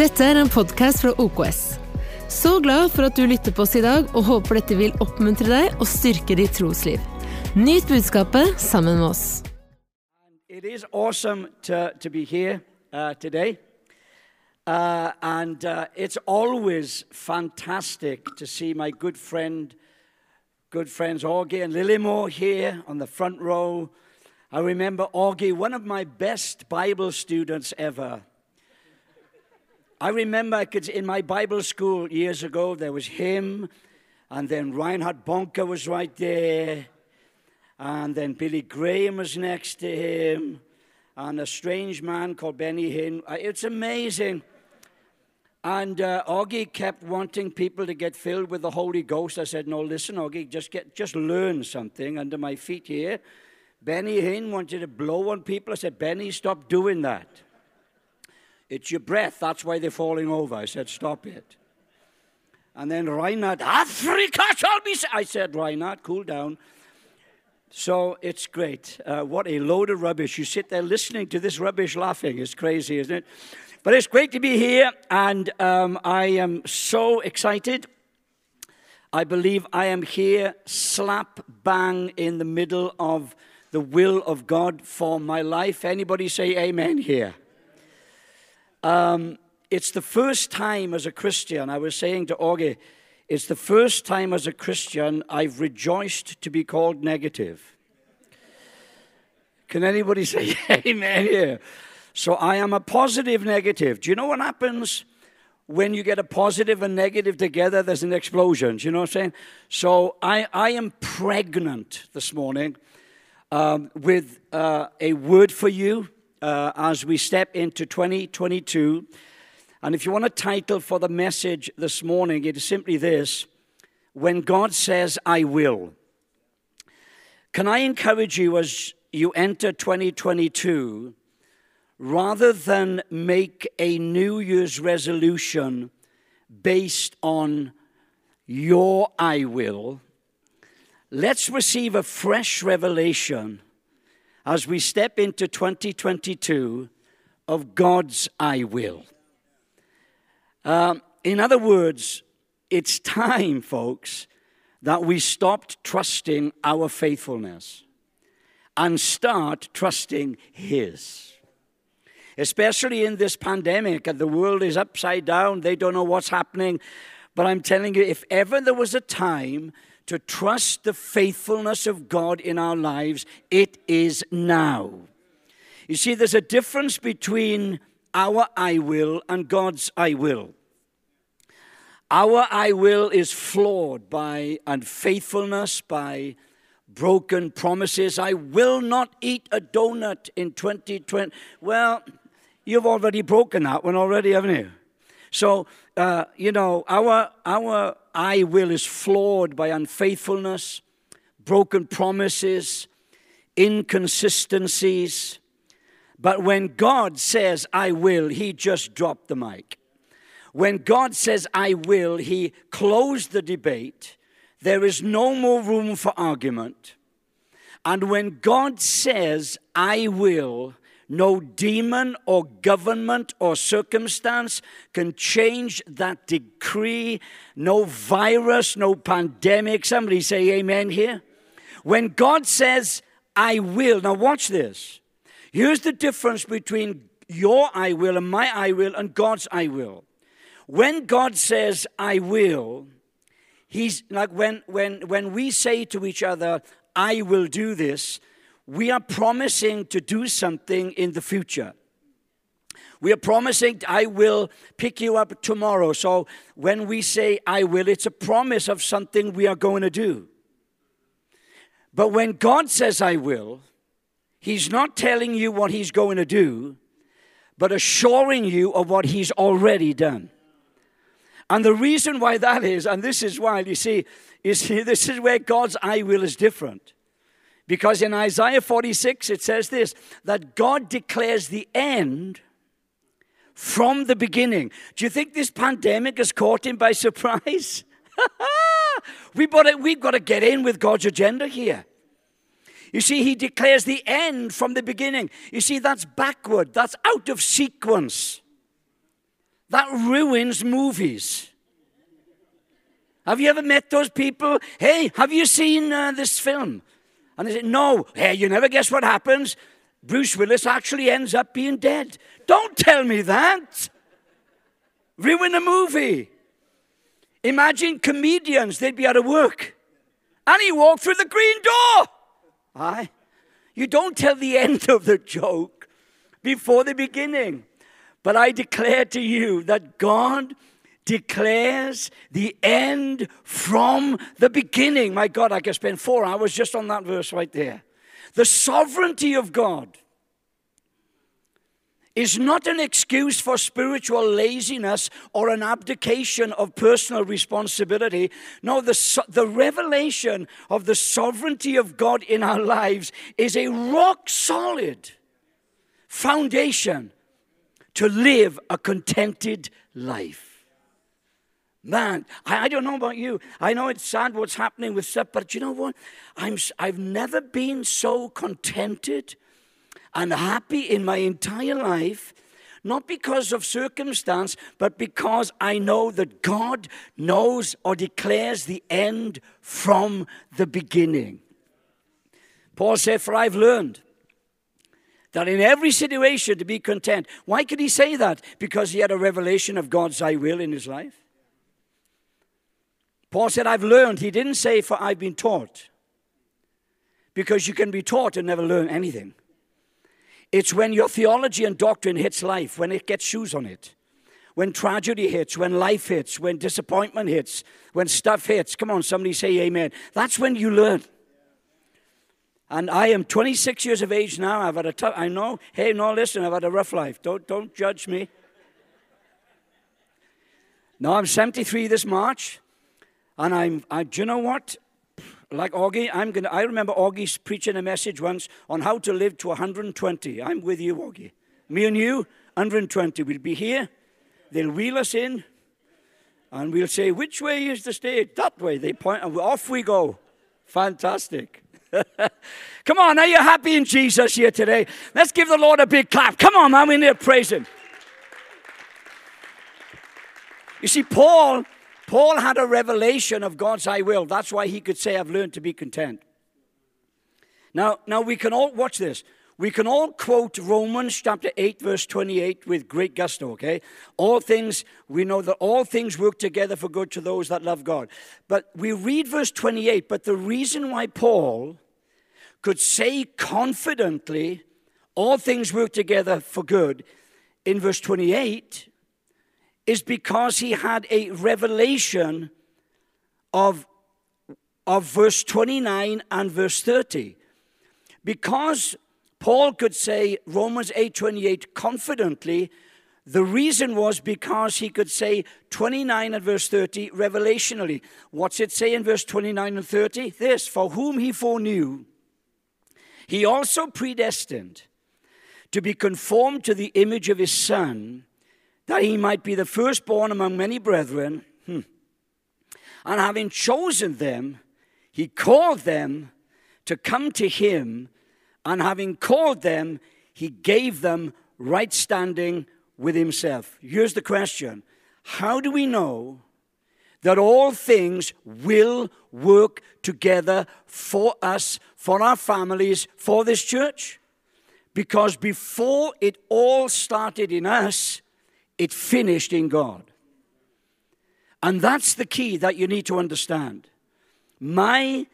Dette er en podkast fra OKS. Så glad for at du lytter på oss i dag, og håper dette vil oppmuntre deg og styrke ditt trosliv. Nyt budskapet sammen med oss. It is awesome to, to be here uh, today. Uh, and uh, it's always fantastic to see my good friend, good friends Augie and Lillimore here on the front row. I remember Augie, one of my best Bible students ever. I remember in my Bible school years ago, there was him, and then Reinhard Bonnke was right there, and then Billy Graham was next to him, and a strange man called Benny Hinn. Uh, It's amazing. And uh, Augie kept wanting people to get filled with the Holy Ghost. I said, "No, listen, Augie, just get, just learn something under my feet here." Benny Hinn wanted to blow on people. I said, "Benny, stop doing that." It's your breath. That's why they're falling over. I said, stop it. And then Reinhard, Africa shall be. sa-" I said, Reinhard, cool down. So it's great. Uh, what a load of rubbish. You sit there listening to this rubbish laughing. It's crazy, isn't it? But it's great to be here, and um, I am so excited. I believe I am here slap bang in the middle of the will of God for my life. Anybody say amen here? Um, it's the first time as a Christian, I was saying to Augie, it's the first time as a Christian I've rejoiced to be called negative. Can anybody say amen here? So I am a positive negative. Do you know what happens when you get a positive and negative together? There's an explosion. Do you know what I'm saying? So I, I am pregnant this morning um, with uh, a word for you uh, as we step into 2022. And if you want a title for the message this morning, it is simply this When God Says, I Will. Can I encourage you as you enter 2022, rather than make a New Year's resolution based on your I will, let's receive a fresh revelation as we step into 2022 of God's I will. Um, in other words, it's time, folks, that we stopped trusting our faithfulness and start trusting His. Especially in this pandemic, and the world is upside down, they don't know what's happening. But I'm telling you, if ever there was a time to trust the faithfulness of God in our lives, it is now. You see, there's a difference between our I will and God's I will. Our I will is flawed by unfaithfulness, by broken promises. I will not eat a donut in 2020. Well, you've already broken that one already, haven't you? So, uh, you know, our, our I will is flawed by unfaithfulness, broken promises, inconsistencies. But when God says, I will, He just dropped the mic. When God says, I will, He closed the debate. There is no more room for argument. And when God says, I will, no demon or government or circumstance can change that decree. No virus, no pandemic. Somebody say amen here. When God says, I will, now watch this. Here's the difference between your I will and my I will and God's I will. When God says, I will, He's like when, when, when we say to each other, I will do this, we are promising to do something in the future. We are promising, I will pick you up tomorrow. So when we say, I will, it's a promise of something we are going to do. But when God says, I will, He's not telling you what He's going to do, but assuring you of what He's already done. And the reason why that is, and this is why, you see, you see, this is where God's I will is different. Because in Isaiah 46, it says this that God declares the end from the beginning. Do you think this pandemic has caught him by surprise? we've, got to, get in with God's agenda here. You see, he declares the end from the beginning. You see, that's backward, that's out of sequence. That ruins movies. Have you ever met those people? Hey, have you seen uh, this film? And they said, No. Hey, you never guess what happens? Bruce Willis actually ends up being dead. Don't tell me that. Ruin a movie. Imagine comedians, they'd be out of work. And he walked through the green door. Aye. You don't tell the end of the joke before the beginning. But I declare to you that God declares the end from the beginning. My God, I could spend four hours just on that verse right there. The sovereignty of God is not an excuse for spiritual laziness or an abdication of personal responsibility. No, the, the revelation of the sovereignty of God in our lives is a rock solid foundation to live a contented life. Man, I, I, don't know about you. I know it's sad what's happening with stuff, but you know what? I'm, I've never been so contented and happy in my entire life, not because of circumstance, but because I know that God knows or declares the end from the beginning. Paul said, For I've learned that in every situation to be content. Why could he say that? Because he had a revelation of God's I will in his life. Paul said, I've learned. He didn't say, For I've been taught. Because you can be taught and never learn anything. It's when your theology and doctrine hits life, when it gets shoes on it, when tragedy hits, when life hits, when disappointment hits, when stuff hits. Come on, somebody say amen. That's when you learn. And I am 26 years of age now. I've had a tough, I know, hey, no, listen, I've had a rough life. Don't, don't judge me. No, I'm 73 this March. And I'm, I, do you know what? Like Augie, I'm gonna, I remember Augie's preaching a message once on how to live to 120. I'm with you, Augie. Me and you, 120. We'll be here. They'll wheel us in. And we'll say, which way is the stage? That way. They point, and off we go. Fantastic. Come on, are you happy in Jesus here today? Let's give the Lord a big clap. Come on, man, we need to praise Him. You see, Paul Paul had a revelation of God's I will. That's why he could say, I've learned to be content. Now, now we can all watch this. We can all quote Romans chapter 8, verse 28 with great gusto, okay? All things, we know that all things work together for good to those that love God. But we read verse 28, but the reason why Paul could say confidently, all things work together for good, in verse 28 is because he had a revelation of, of verse 29 and verse 30. Because Paul could say Romans 8:28 confidently, the reason was because he could say 29 and verse 30 revelationally. What's it say in verse 29 and 30? This, for whom he foreknew, he also predestined to be conformed to the image of his son that he might be the firstborn among many brethren. Hmm. And having chosen them, he called them to come to him. And having called them, he gave them right standing with himself. Here's the question How do we know that all things will work together for us, for our families, for this church? Because before it all started in us, it finished in God. And that's the key that you need to understand. My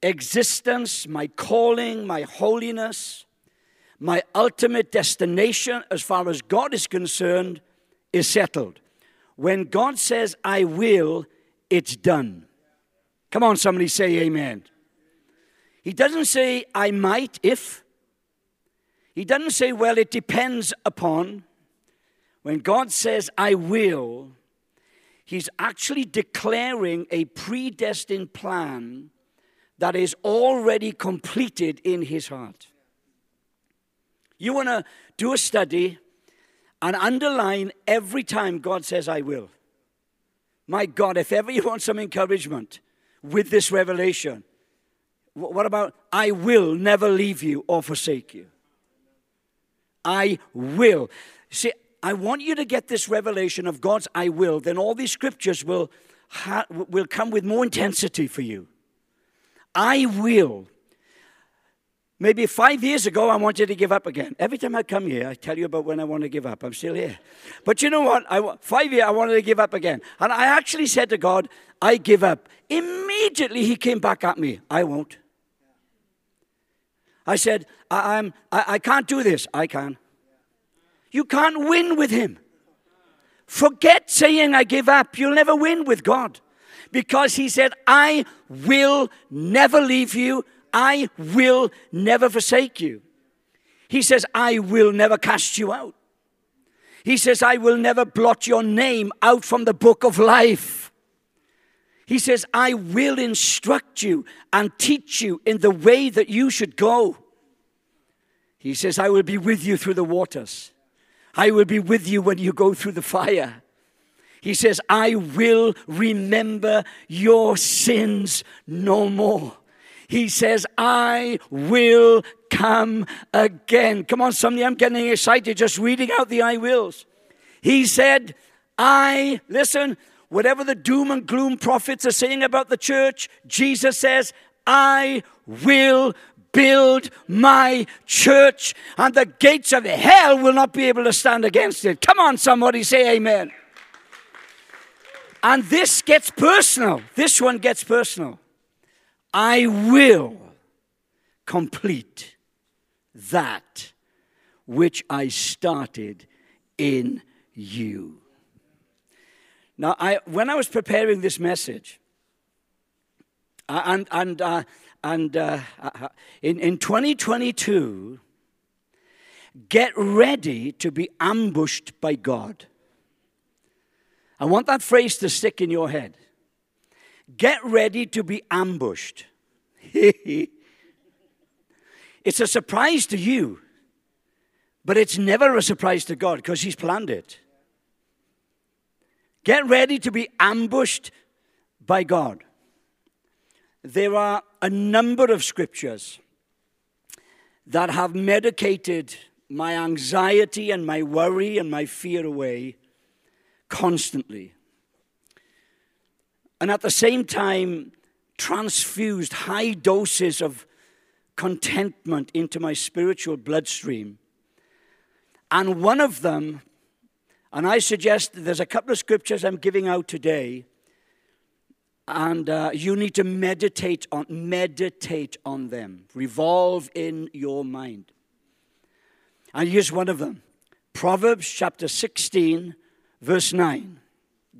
existence, my calling, my holiness, my ultimate destination, as far as God is concerned, is settled. When God says, I will, it's done. Come on, somebody say amen. He doesn't say, I might if. He doesn't say, well, it depends upon. When God says, I will, He's actually declaring a predestined plan that is already completed in His heart. You want to do a study and underline every time God says, I will. My God, if ever you want some encouragement with this revelation, what about, I will never leave you or forsake you? I will. See, I want you to get this revelation of God's I will, then all these scriptures will, ha- will come with more intensity for you. I will. Maybe five years ago, I wanted to give up again. Every time I come here, I tell you about when I want to give up. I'm still here. But you know what? I, five years, I wanted to give up again. And I actually said to God, I give up. Immediately, He came back at me. I won't. I said, I, I'm, I, I can't do this. I can. You can't win with Him. Forget saying, I give up. You'll never win with God. Because He said, I will never leave you, I will never forsake you. He says, I will never cast you out. He says, I will never blot your name out from the book of life. He says, I will instruct you and teach you in the way that you should go. He says, I will be with you through the waters. I will be with you when you go through the fire. He says, I will remember your sins no more. He says, I will come again. Come on, somebody, I'm getting excited just reading out the I wills. He said, I, listen, whatever the doom and gloom prophets are saying about the church, Jesus says, I will build my church, and the gates of hell will not be able to stand against it. Come on, somebody, say amen. And this gets personal. This one gets personal. I will complete that which I started in you. Now, I, when I was preparing this message, and, and, uh, and uh, uh, in, in 2022, get ready to be ambushed by God. I want that phrase to stick in your head. Get ready to be ambushed. it's a surprise to you, but it's never a surprise to God because He's planned it. Get ready to be ambushed by God. There are a number of scriptures that have medicated my anxiety and my worry and my fear away constantly. And at the same time, transfused high doses of contentment into my spiritual bloodstream. And one of them and I suggest there's a couple of scriptures I'm giving out today, and uh, you need to meditate on meditate on them. Revolve in your mind. And here's one of them. Proverbs chapter 16, verse 9.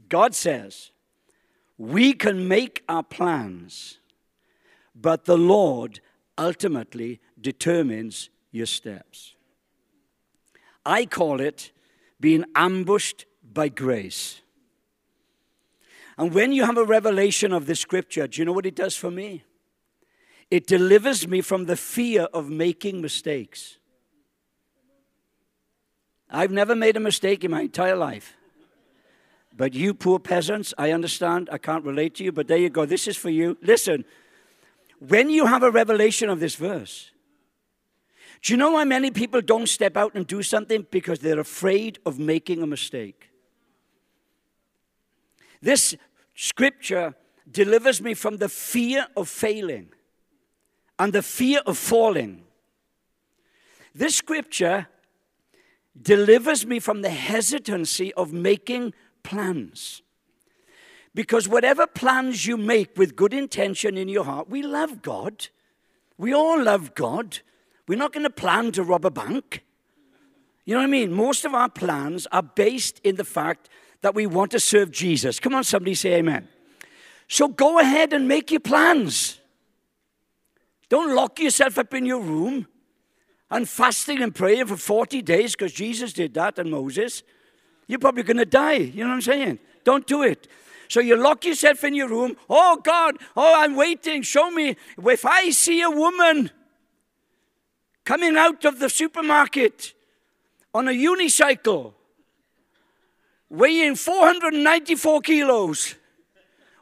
God says, We can make our plans, but the Lord ultimately determines your steps. I call it being ambushed by grace. And when you have a revelation of the scripture, do you know what it does for me? It delivers me from the fear of making mistakes. I've never made a mistake in my entire life. But you poor peasants, I understand, I can't relate to you, but there you go. This is for you. Listen, when you have a revelation of this verse, do you know why many people don't step out and do something? Because they're afraid of making a mistake. This scripture delivers me from the fear of failing and the fear of falling. This scripture delivers me from the hesitancy of making plans. Because whatever plans you make with good intention in your heart, we love God. We all love God. We're not going to plan to rob a bank. You know what I mean? Most of our plans are based in the fact that we want to serve Jesus. Come on, somebody say amen. So go ahead and make your plans. Don't lock yourself up in your room and fasting and praying for 40 days because Jesus did that and Moses. You're probably going to die. You know what I'm saying? Don't do it. So you lock yourself in your room. Oh, God, oh, I'm waiting. Show me. If I see a woman coming out of the supermarket on a unicycle, weighing 494 kilos,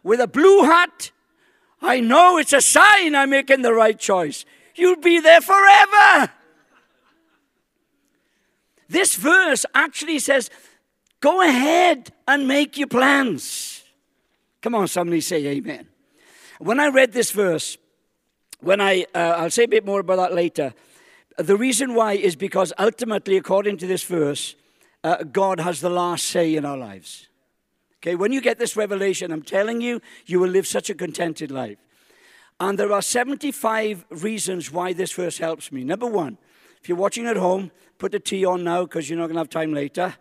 with a blue hat, I know it's a sign I'm making the right choice. You'll be there forever. This verse actually says, go ahead and make your plans. Come on, somebody say amen. When I read this verse, when I, uh, I'll say a bit more about that later. The reason why is because ultimately, according to this verse, uh, God has the last say in our lives. Okay, when you get this revelation, I'm telling you, you will live such a contented life. And there are 75 reasons why this verse helps me. Number one, if you're watching at home, put the tea on now because you're not going to have time later.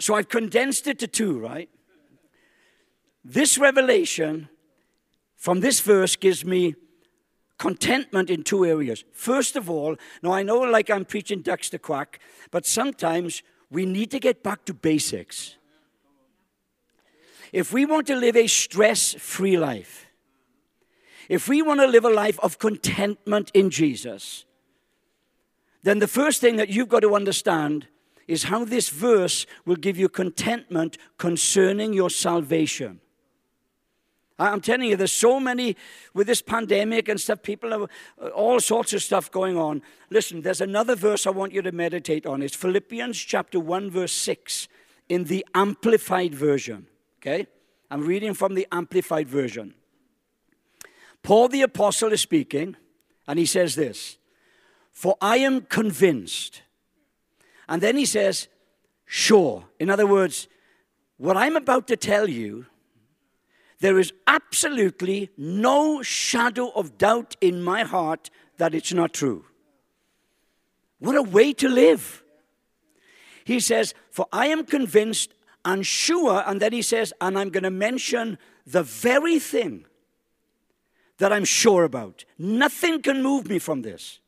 So I've condensed it to two, right? This revelation from this verse gives me contentment in two areas. First of all, now I know like I'm preaching ducks to quack, but sometimes we need to get back to basics. If we want to live a stress free life, if we want to live a life of contentment in Jesus, then the first thing that you've got to understand is how this verse will give you contentment concerning your salvation. I'm telling you, there's so many with this pandemic and stuff, people have uh, all sorts of stuff going on. Listen, there's another verse I want you to meditate on. It's Philippians chapter 1, verse 6 in the Amplified Version. Okay? I'm reading from the Amplified Version. Paul the Apostle is speaking, and he says this For I am convinced. And then he says, Sure. In other words, what I'm about to tell you there is absolutely no shadow of doubt in my heart that it's not true. What a way to live. He says, For I am convinced and sure, and then he says, and I'm going to mention the very thing that I'm sure about. Nothing can move me from this.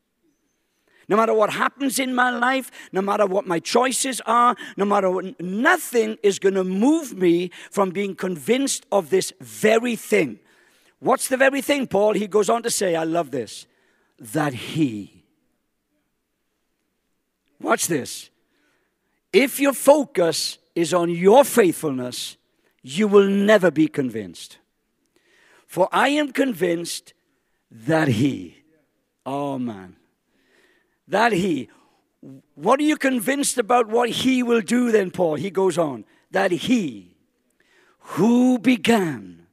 No matter what happens in my life, no matter what my choices are, no matter what, nothing is going to move me from being convinced of this very thing. What's the very thing, Paul? He goes on to say, I love this, that he. Watch this. If your focus is on your faithfulness, you will never be convinced. For I am convinced that he. Oh man. That he. What are you convinced about what he will do then, Paul? He goes on. That he who began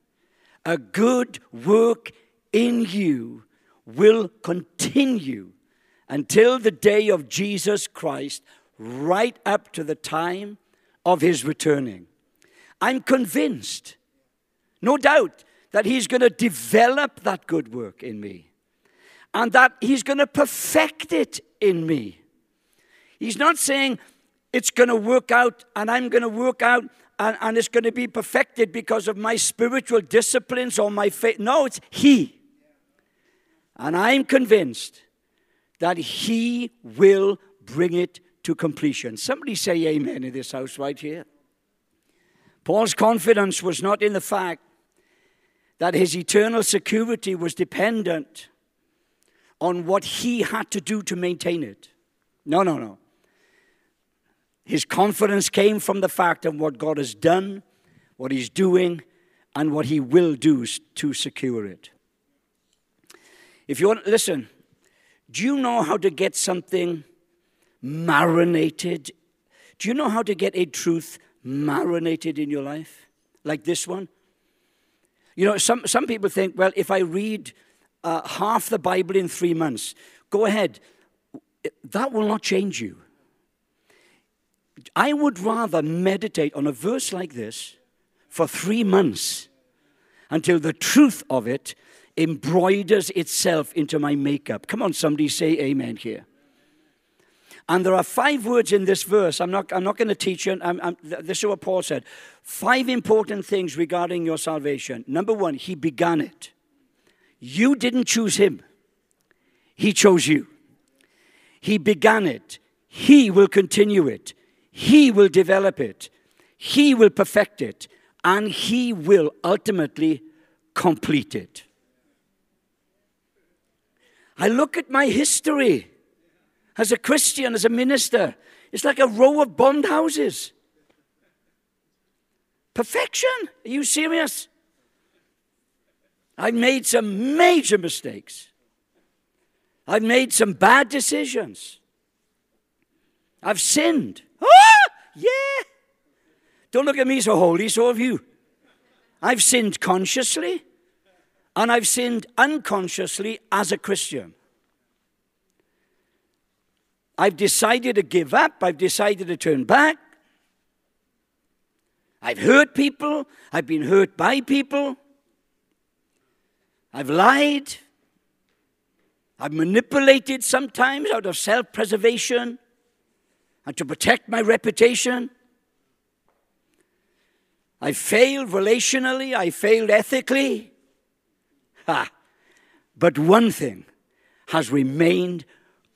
a good work in you will continue until the day of Jesus Christ, right up to the time of his returning. I'm convinced, no doubt, that he's going to develop that good work in me and that he's going to perfect it in me. He's not saying it's going to work out and I'm going to work out and, and it's going to be perfected because of my spiritual disciplines or my faith. No, it's He. And I'm convinced that He will bring it to completion. Somebody say amen in this house right here. Paul's confidence was not in the fact that his eternal security was dependent on what he had to do to maintain it. No, no, no. His confidence came from the fact of what God has done, what he's doing, and what he will do to secure it. If you want, listen, do you know how to get something marinated? Do you know how to get a truth marinated in your life? Like this one? You know, some, some people think, well, if I read uh, half the Bible in three months. Go ahead. That will not change you. I would rather meditate on a verse like this for three months until the truth of it embroiders itself into my makeup. Come on, somebody say amen here. And there are five words in this verse. I'm not, I'm not going to teach you. I'm, I'm, this is what Paul said. Five important things regarding your salvation. Number one, he began it. You didn't choose him, he chose you. He began it, he will continue it, he will develop it, he will perfect it, and he will ultimately complete it. I look at my history as a Christian, as a minister. It's like a row of bond houses. Perfection? Are you serious? I've made some major mistakes. I've made some bad decisions. I've sinned. Ah, yeah. Don't look at me so holy, so have you. I've sinned consciously and I've sinned unconsciously as a Christian. I've decided to give up, I've decided to turn back. I've hurt people, I've been hurt by people. I've lied. I've manipulated sometimes out of self preservation and to protect my reputation. I failed relationally, I failed ethically. Ha! But one thing has remained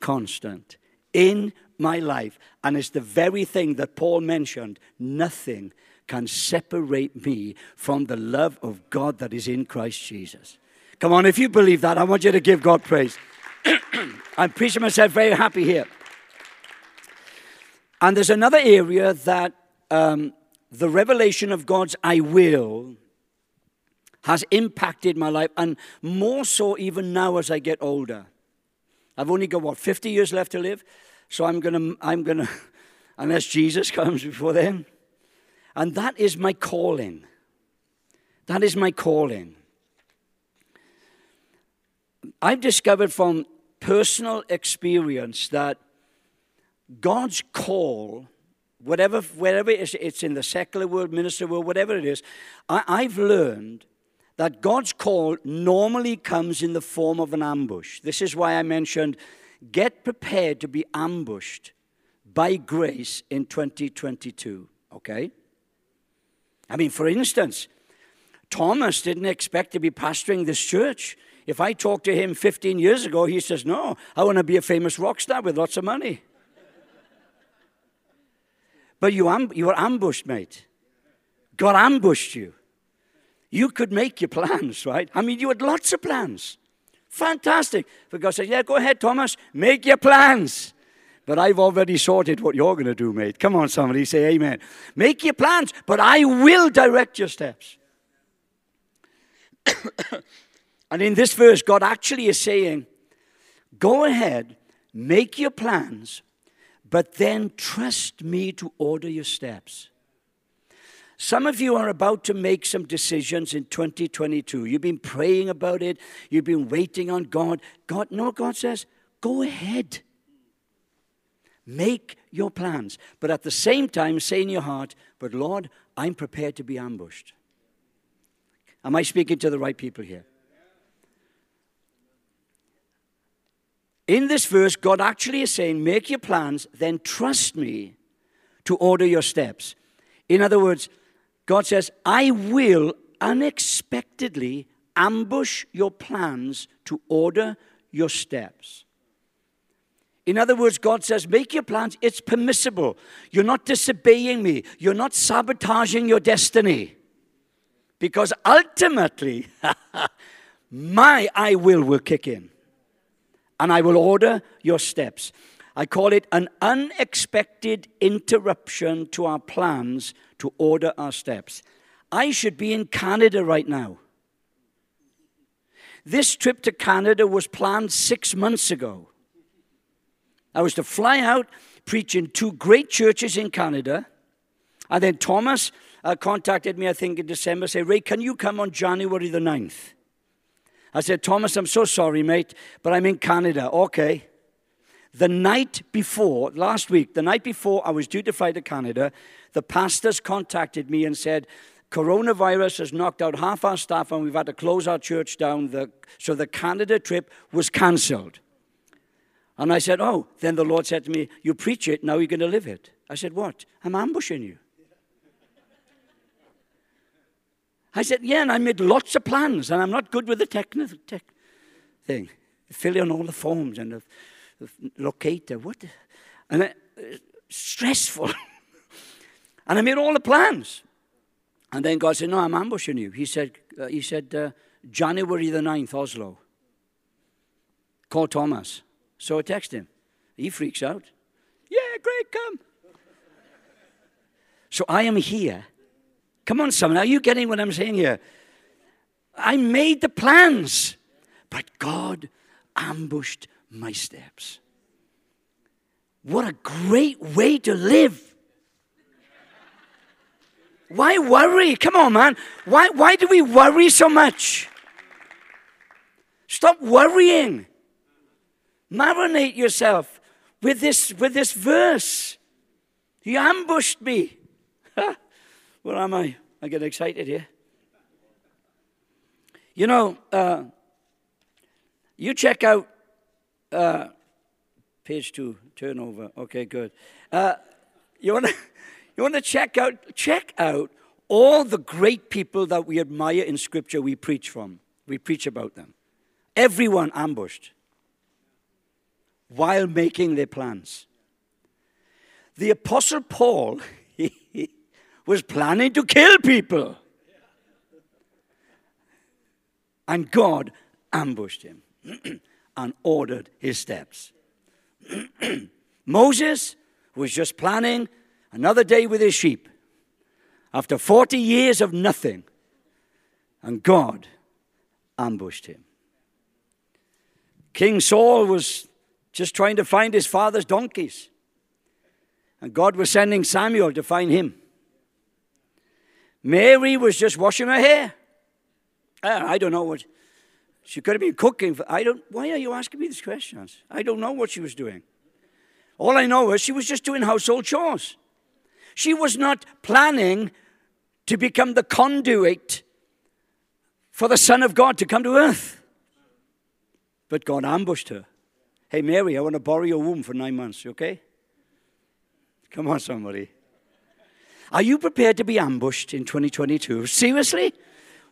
constant in my life, and it's the very thing that Paul mentioned nothing can separate me from the love of God that is in Christ Jesus. Come on, if you believe that, I want you to give God praise. I'm preaching myself very happy here. And there's another area that um, the revelation of God's I will has impacted my life, and more so even now as I get older. I've only got, what, 50 years left to live? So I'm going to, I'm going to, unless Jesus comes before then. And that is my calling. That is my calling. I've discovered from personal experience that God's call, whatever, wherever it is, it's in the secular world, minister world, whatever it is, I, I've learned that God's call normally comes in the form of an ambush. This is why I mentioned get prepared to be ambushed by grace in 2022, okay? I mean, for instance, Thomas didn't expect to be pastoring this church. If I talked to him 15 years ago, he says, No, I want to be a famous rock star with lots of money. but you, you were ambushed, mate. God ambushed you you could make your plans, right? I mean, you had lots of plans. Fantastic. But God said, Yeah, go ahead, Thomas, make your plans. But I've already sorted what you're going to do, mate. Come on, somebody say amen. Make your plans, but I will direct your steps. and in this verse, God actually is saying, Go ahead, make your plans, but then trust me to order your steps. Some of you are about to make some decisions in 2022. You've been praying about it, you've been waiting on God. God, no, God says, go ahead. Make your plans. But at the same time, say in your heart, but Lord, I'm prepared to be ambushed. Am I speaking to the right people here? In this verse, God actually is saying, Make your plans, then trust me to order your steps. In other words, God says, I will unexpectedly ambush your plans to order your steps. In other words, God says, make your plans. It's permissible. You're not disobeying me. You're not sabotaging your destiny. Because ultimately, my I will will kick in. And I will order your steps. I call it an unexpected interruption to our plans to order our steps. I should be in Canada right now. This trip to Canada was planned six months ago. I was to fly out, preach in two great churches in Canada. And then Thomas uh, contacted me, I think, in December, say, Ray, can you come on January the 9th? I said, Thomas, I'm so sorry, mate, but I'm in Canada. Okay. The night before, last week, the night before I was due to fly to Canada, the pastors contacted me and said, Coronavirus has knocked out half our staff and we've had to close our church down. The, so the Canada trip was cancelled. And I said, Oh, then the Lord said to me, You preach it, now you're going to live it. I said, What? I'm ambushing you. I said, Yeah, and I made lots of plans, and I'm not good with the technical tech thing. Fill in all the forms and the, the locator. What? And uh, stressful. And I made all the plans. And then God said, No, I'm ambushing you. He said, uh, he said uh, January the 9th, Oslo. Call Thomas. So I text him. He freaks out. Yeah, great, come. So I am here. Come on, someone. Are you getting what I'm saying here? I made the plans, but God ambushed my steps. What a great way to live. Why worry? Come on, man. Why, why do we worry so much? Stop worrying. Marinate yourself with this, with this verse. He ambushed me. Where am I? I get excited here. You know, uh, you check out uh, page two, turnover. Okay, good. Uh, you want to you want to check out check out all the great people that we admire in Scripture. We preach from. We preach about them. Everyone ambushed while making their plans. The Apostle Paul was planning to kill people. And God ambushed him and ordered his steps. Moses was just planning another day with his sheep after 40 years of nothing, and God ambushed him. King Saul was just trying to find his father's donkeys. And God was sending Samuel to find him. Mary was just washing her hair. Uh, I don't know what. She could have been cooking. For, I don't. Why are you asking me these questions? I don't know what she was doing. All I know is she was just doing household chores. She was not planning to become the conduit for the Son of God to come to earth. But God ambushed her. Hey, Mary, I want to borrow your womb for nine months, okay? Come on, somebody. Are you prepared to be ambushed in 2022? Seriously?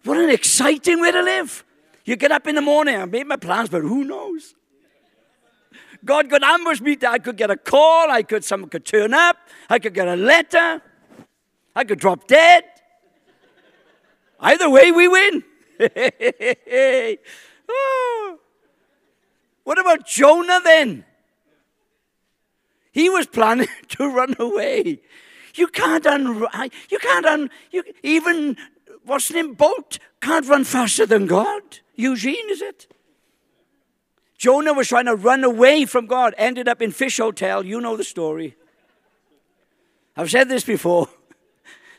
What an exciting way to live. You get up in the morning, I made my plans, but who knows? God could ambush me. I could get a call. I could, someone could turn up. I could get a letter. I could drop dead. Either way, we win. oh. What about Jonah then? He was planning to run away. You can't un, you can't un, you, even what's name Bolt can't run faster than God. Eugene, is it? Jonah was trying to run away from God, ended up in fish hotel. You know the story. I've said this before.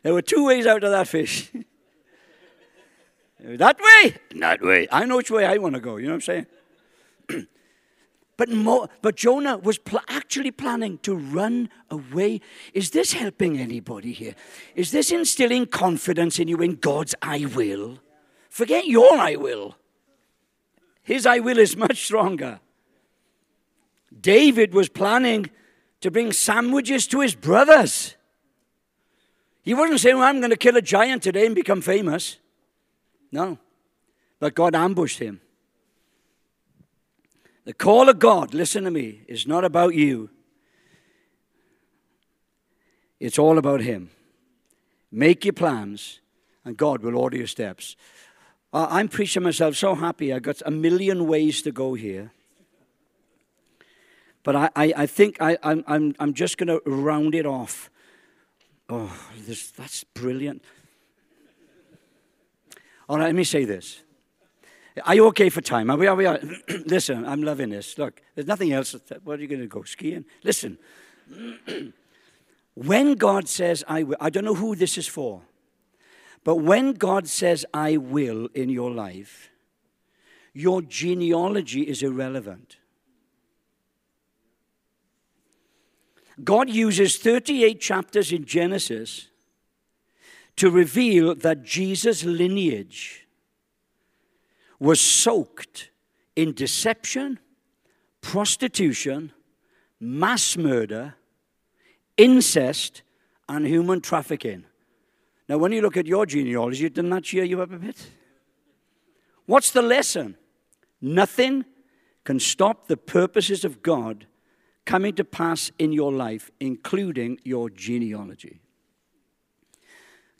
There were two ways out of that fish. that way, that way. I know which way I want to go. You know what I'm saying? But, Mo, but Jonah was pl- actually planning to run away. Is this helping anybody here? Is this instilling confidence in you in God's I will? Forget your I will. His I will is much stronger. David was planning to bring sandwiches to his brothers. He wasn't saying, well, I'm going to kill a giant today and become famous. No. But God ambushed him. The call of God, listen to me, is not about you. It's all about Him. Make your plans, and God will order your steps. I'm preaching myself so happy. I got a million ways to go here. But I, I, I think I, I'm, I'm, I'm just going to round it off. Oh, this, that's brilliant. All right, let me say this. Are you okay for time? Are we? Are we? Are? Listen, I'm loving this. Look, there's nothing else. What are you going to go skiing? Listen, when God says, I will, I don't know who this is for, but when God says, I will in your life, your genealogy is irrelevant. God uses 38 chapters in Genesis to reveal that Jesus' lineage was soaked in deception, prostitution, mass murder, incest, and human trafficking. Now, when you look at your genealogy, doesn't that cheer you up a bit? What's the lesson? Nothing can stop the purposes of God coming to pass in your life, including your genealogy.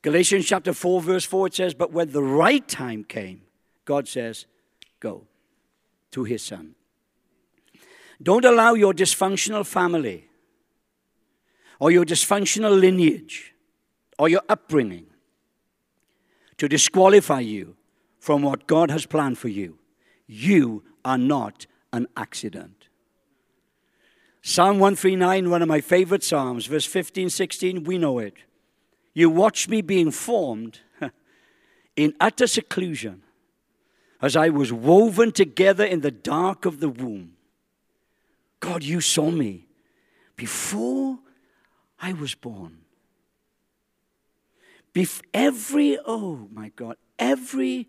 Galatians chapter 4, verse 4, it says, But when the right time came, God says, Go to his son. Don't allow your dysfunctional family or your dysfunctional lineage or your upbringing to disqualify you from what God has planned for you. You are not an accident. Psalm 139, one of my favorite Psalms, verse 15, 16, we know it. You watched me being formed in utter seclusion as I was woven together in the dark of the womb. God, you saw me before I was born. Bef- every, oh my God, every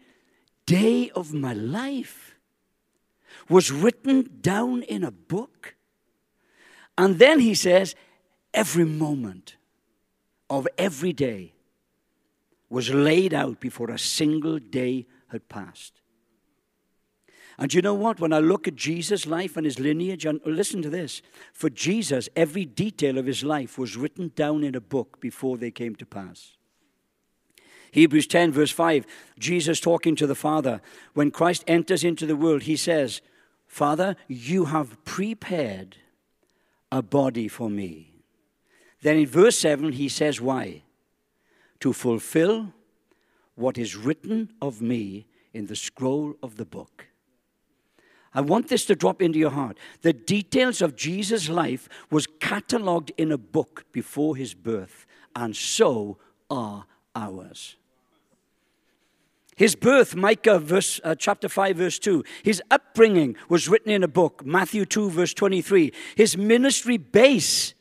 day of my life was written down in a book. And then he says, every moment of every day was laid out before a single day had passed. And you know what? When I look at Jesus' life and his lineage, and listen to this for Jesus, every detail of his life was written down in a book before they came to pass. Hebrews 10, verse 5, Jesus talking to the Father. When Christ enters into the world, he says, Father, you have prepared a body for me. Then in verse 7, he says, Why? To fulfill what is written of me in the scroll of the book. I want this to drop into your heart. The details of Jesus' life was catalogued in a book before his birth, and so are ours. His birth, Micah verse, uh, chapter 5, verse 2. His upbringing was written in a book, Matthew 2, verse 23. His ministry base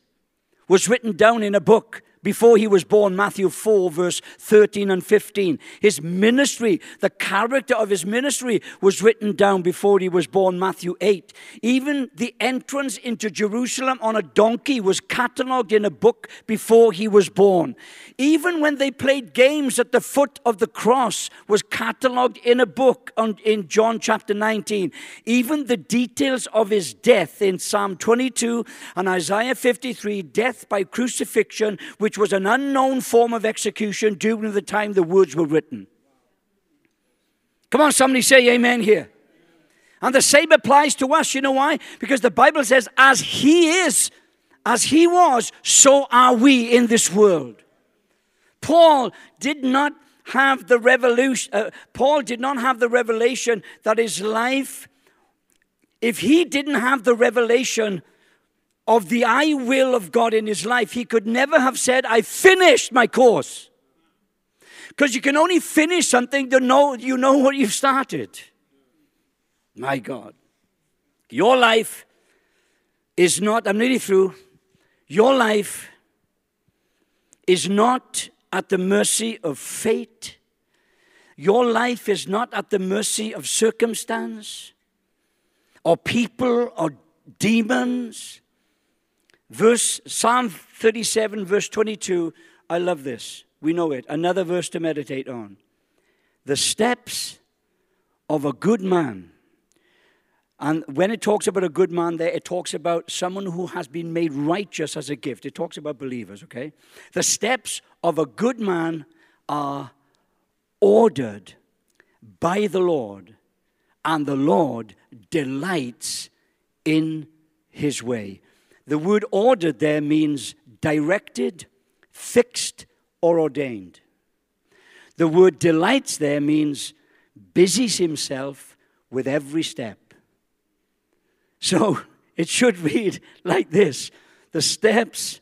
was written down in a book, before he was born, Matthew 4, verse 13 and 15. His ministry, the character of his ministry, was written down before he was born, Matthew 8. Even the entrance into Jerusalem on a donkey was catalogued in a book before he was born. Even when they played games at the foot of the cross was catalogued in a book on, in John chapter 19. Even the details of his death in Psalm 22 and Isaiah 53, death by crucifixion, which which was an unknown form of execution during the time the words were written. Come on, somebody say amen here. And the same applies to us. You know why? Because the Bible says, as He is, as He was, so are we in this world. Paul did not have the revolution, uh, Paul did not have the revelation that his life, if he didn't have the revelation of the I will of God in his life, he could never have said, I finished my course. Because you can only finish something to know you know what you've started. My God. Your life is not, I'm nearly through. Your life is not at the mercy of fate. Your life is not at the mercy of circumstance or people or demons. Verse Psalm 37, verse 22. I love this. We know it. Another verse to meditate on. The steps of a good man. And when it talks about a good man there, it talks about someone who has been made righteous as a gift. It talks about believers, okay? The steps of a good man are ordered by the Lord, and the Lord delights in his way. The word ordered there means directed, fixed, or ordained. The word delights there means busies himself with every step. So it should read like this The steps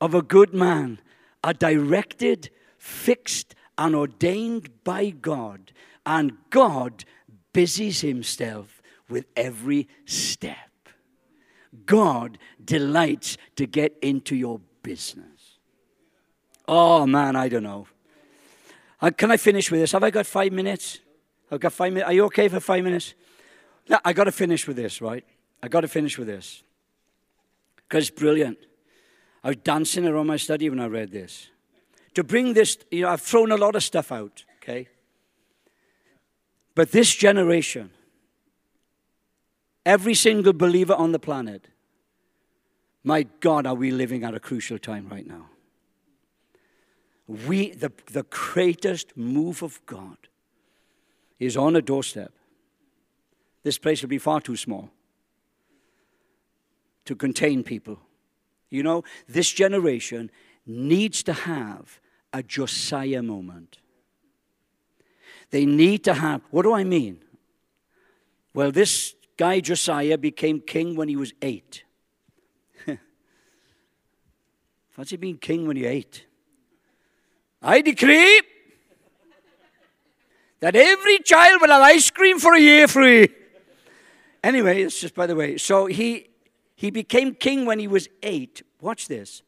of a good man are directed, fixed, and ordained by God, and God busies himself with every step. God delights to get into your business. Oh man, I don't know. Uh, can I finish with this? Have I got five minutes? I've got five minutes. Are you okay for five minutes? No, I got to finish with this, right? I got to finish with this because it's brilliant. I was dancing around my study when I read this. To bring this, you know, I've thrown a lot of stuff out, okay? But this generation, every single believer on the planet, my God, are we living at a crucial time right now? We, the, the greatest move of God is on a doorstep. This place will be far too small to contain people. You know, this generation needs to have a Josiah moment. They need to have, what do I mean? Well, this guy Josiah became king when he was eight. Fancy being king when you're eight. I decree that every child will have ice cream for a year free. Anyway, it's just by the way. So he he became king when he was eight. Watch this.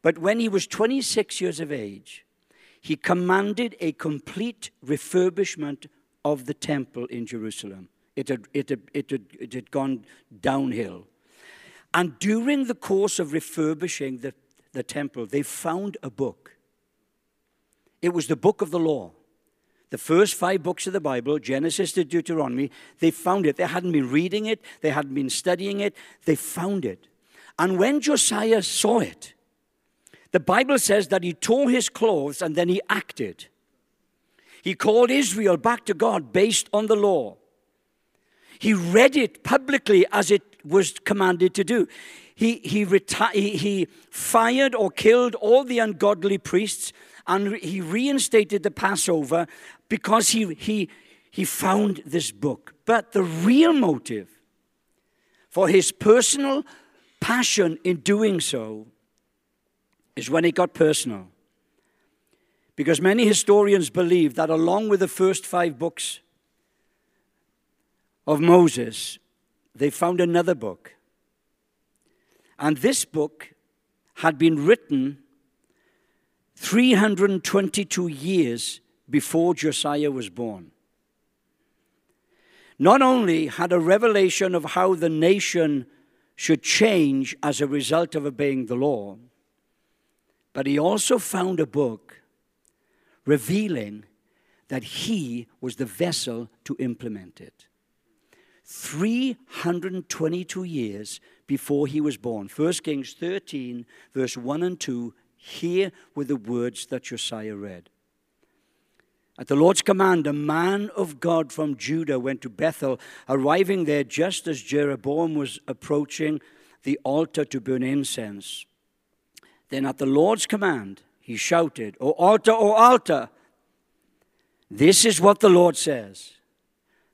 But when he was 26 years of age, he commanded a complete refurbishment of the temple in Jerusalem. It had, it had, it had, it had gone downhill. And during the course of refurbishing the, the temple, they found a book. It was the book of the law. The first five books of the Bible, Genesis to Deuteronomy, they found it. They hadn't been reading it, they hadn't been studying it, they found it. And when Josiah saw it, the Bible says that he tore his clothes and then he acted. He called Israel back to God based on the law. He read it publicly as it was commanded to do. He, he, reti- he, he fired or killed all the ungodly priests and he reinstated the Passover because he, he, he found this book. But the real motive for his personal passion in doing so is when it got personal. Because many historians believe that along with the first five books of Moses, they found another book. And this book had been written 322 years before Josiah was born. Not only had a revelation of how the nation should change as a result of obeying the law, but he also found a book revealing that he was the vessel to implement it. 322 years before he was born. 1 Kings 13, verse 1 and 2. Here were the words that Josiah read. At the Lord's command, a man of God from Judah went to Bethel, arriving there just as Jeroboam was approaching the altar to burn incense. Then, at the Lord's command, he shouted, O altar, O altar! This is what the Lord says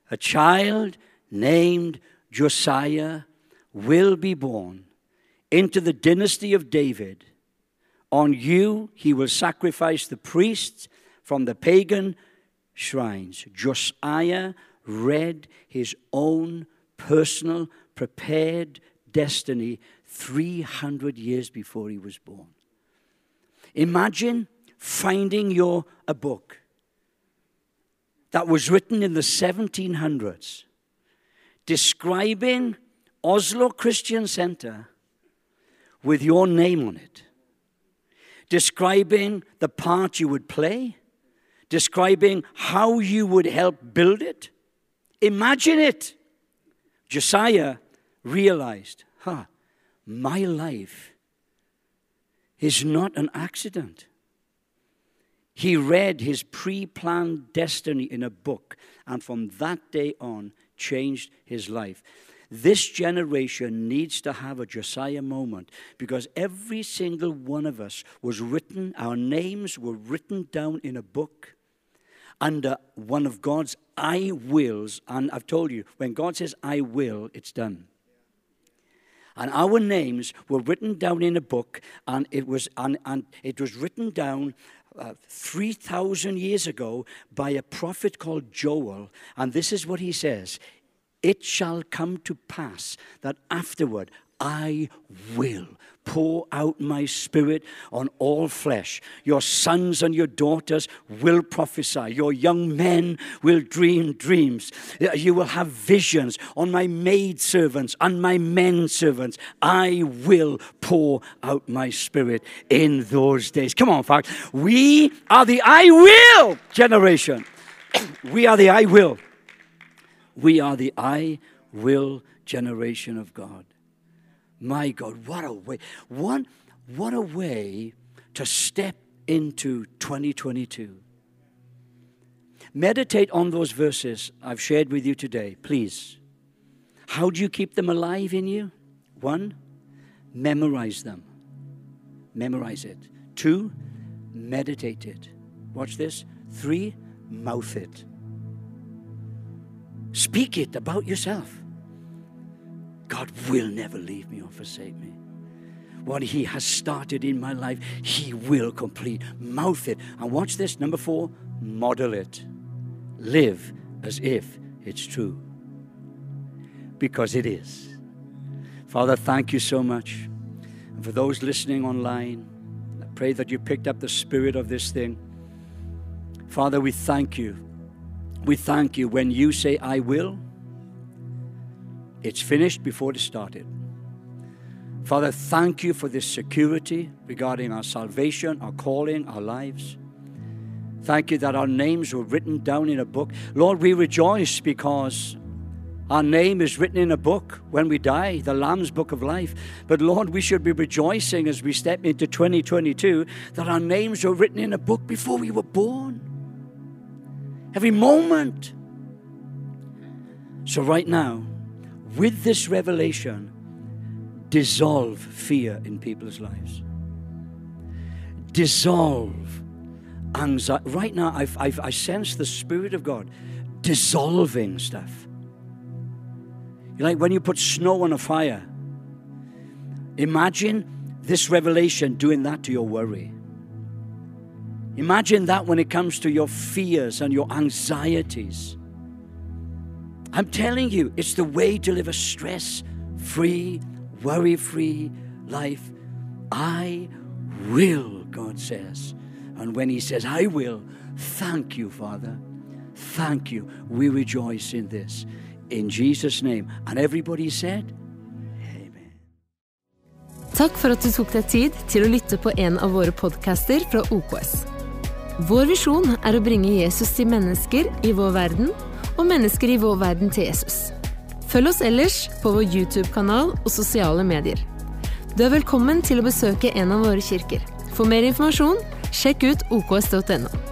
A child named Josiah will be born into the dynasty of David. On you he will sacrifice the priests from the pagan shrines. Josiah read his own personal, prepared destiny 300 years before he was born. Imagine finding your a book that was written in the 1700s describing Oslo Christian Center with your name on it, describing the part you would play, describing how you would help build it. Imagine it. Josiah realized, huh, my life is not an accident. He read his pre planned destiny in a book, and from that day on, changed his life. This generation needs to have a Josiah moment because every single one of us was written, our names were written down in a book under one of God's I wills. And I've told you, when God says I will, it's done. And our names were written down in a book, and it was, and, and it was written down uh, 3,000 years ago by a prophet called Joel. And this is what he says It shall come to pass that afterward I will pour out my spirit on all flesh. Your sons and your daughters will prophesy. Your young men will dream dreams. Uh, you will have visions on my maid servants and my men servants. I will pour out my spirit in those days. Come on, folks. We are the I will generation. we are the I will. We are the I will generation of God. My God, what a way. What, what a way to step into 2022. Meditate on those verses I've shared with you today, please. How do you keep them alive in you? One, memorize them. Memorize it. Two, meditate it. Watch this. Three, mouth it. Speak it about yourself. God will never leave me or forsake me. What He has started in my life, He will complete. Mouth it. And watch this. Number four, model it. Live as if it's true. Because it is. Father, thank you so much. And for those listening online, I pray that you picked up the spirit of this thing. Father, we thank you. We thank you when you say, I will, it's finished before it started. Father, thank you for this security regarding our salvation, our calling, our lives. Thank you that our names were written down in a book. Lord, we rejoice because our name is written in a book when we die, the Lamb's book of life. But Lord, we should be rejoicing as we step into 2022 that our names were written in a book before we were born. Every moment. So, right now, with this revelation, dissolve fear in people's lives. Dissolve anxiety. Right now, I've, I've, I sense the Spirit of God dissolving stuff. Like when you put snow on a fire. Imagine this revelation doing that to your worry. Imagine that when it comes to your fears and your anxieties. I'm telling you, it's the way to live a stress free, worry free life. I will, God says. And when He says, I will, thank you, Father. Thank you. We rejoice in this. In Jesus' name. And everybody said, Amen. Takk for at du tok deg tid til å lytte på en av våre podcaster fra OKS. Vår visjon er å bringe Jesus til mennesker i vår verden, og mennesker i vår verden til Jesus. Følg oss ellers på vår YouTube-kanal og sosiale medier. Du er velkommen til å besøke en av våre kirker. For mer informasjon, sjekk ut oks.no.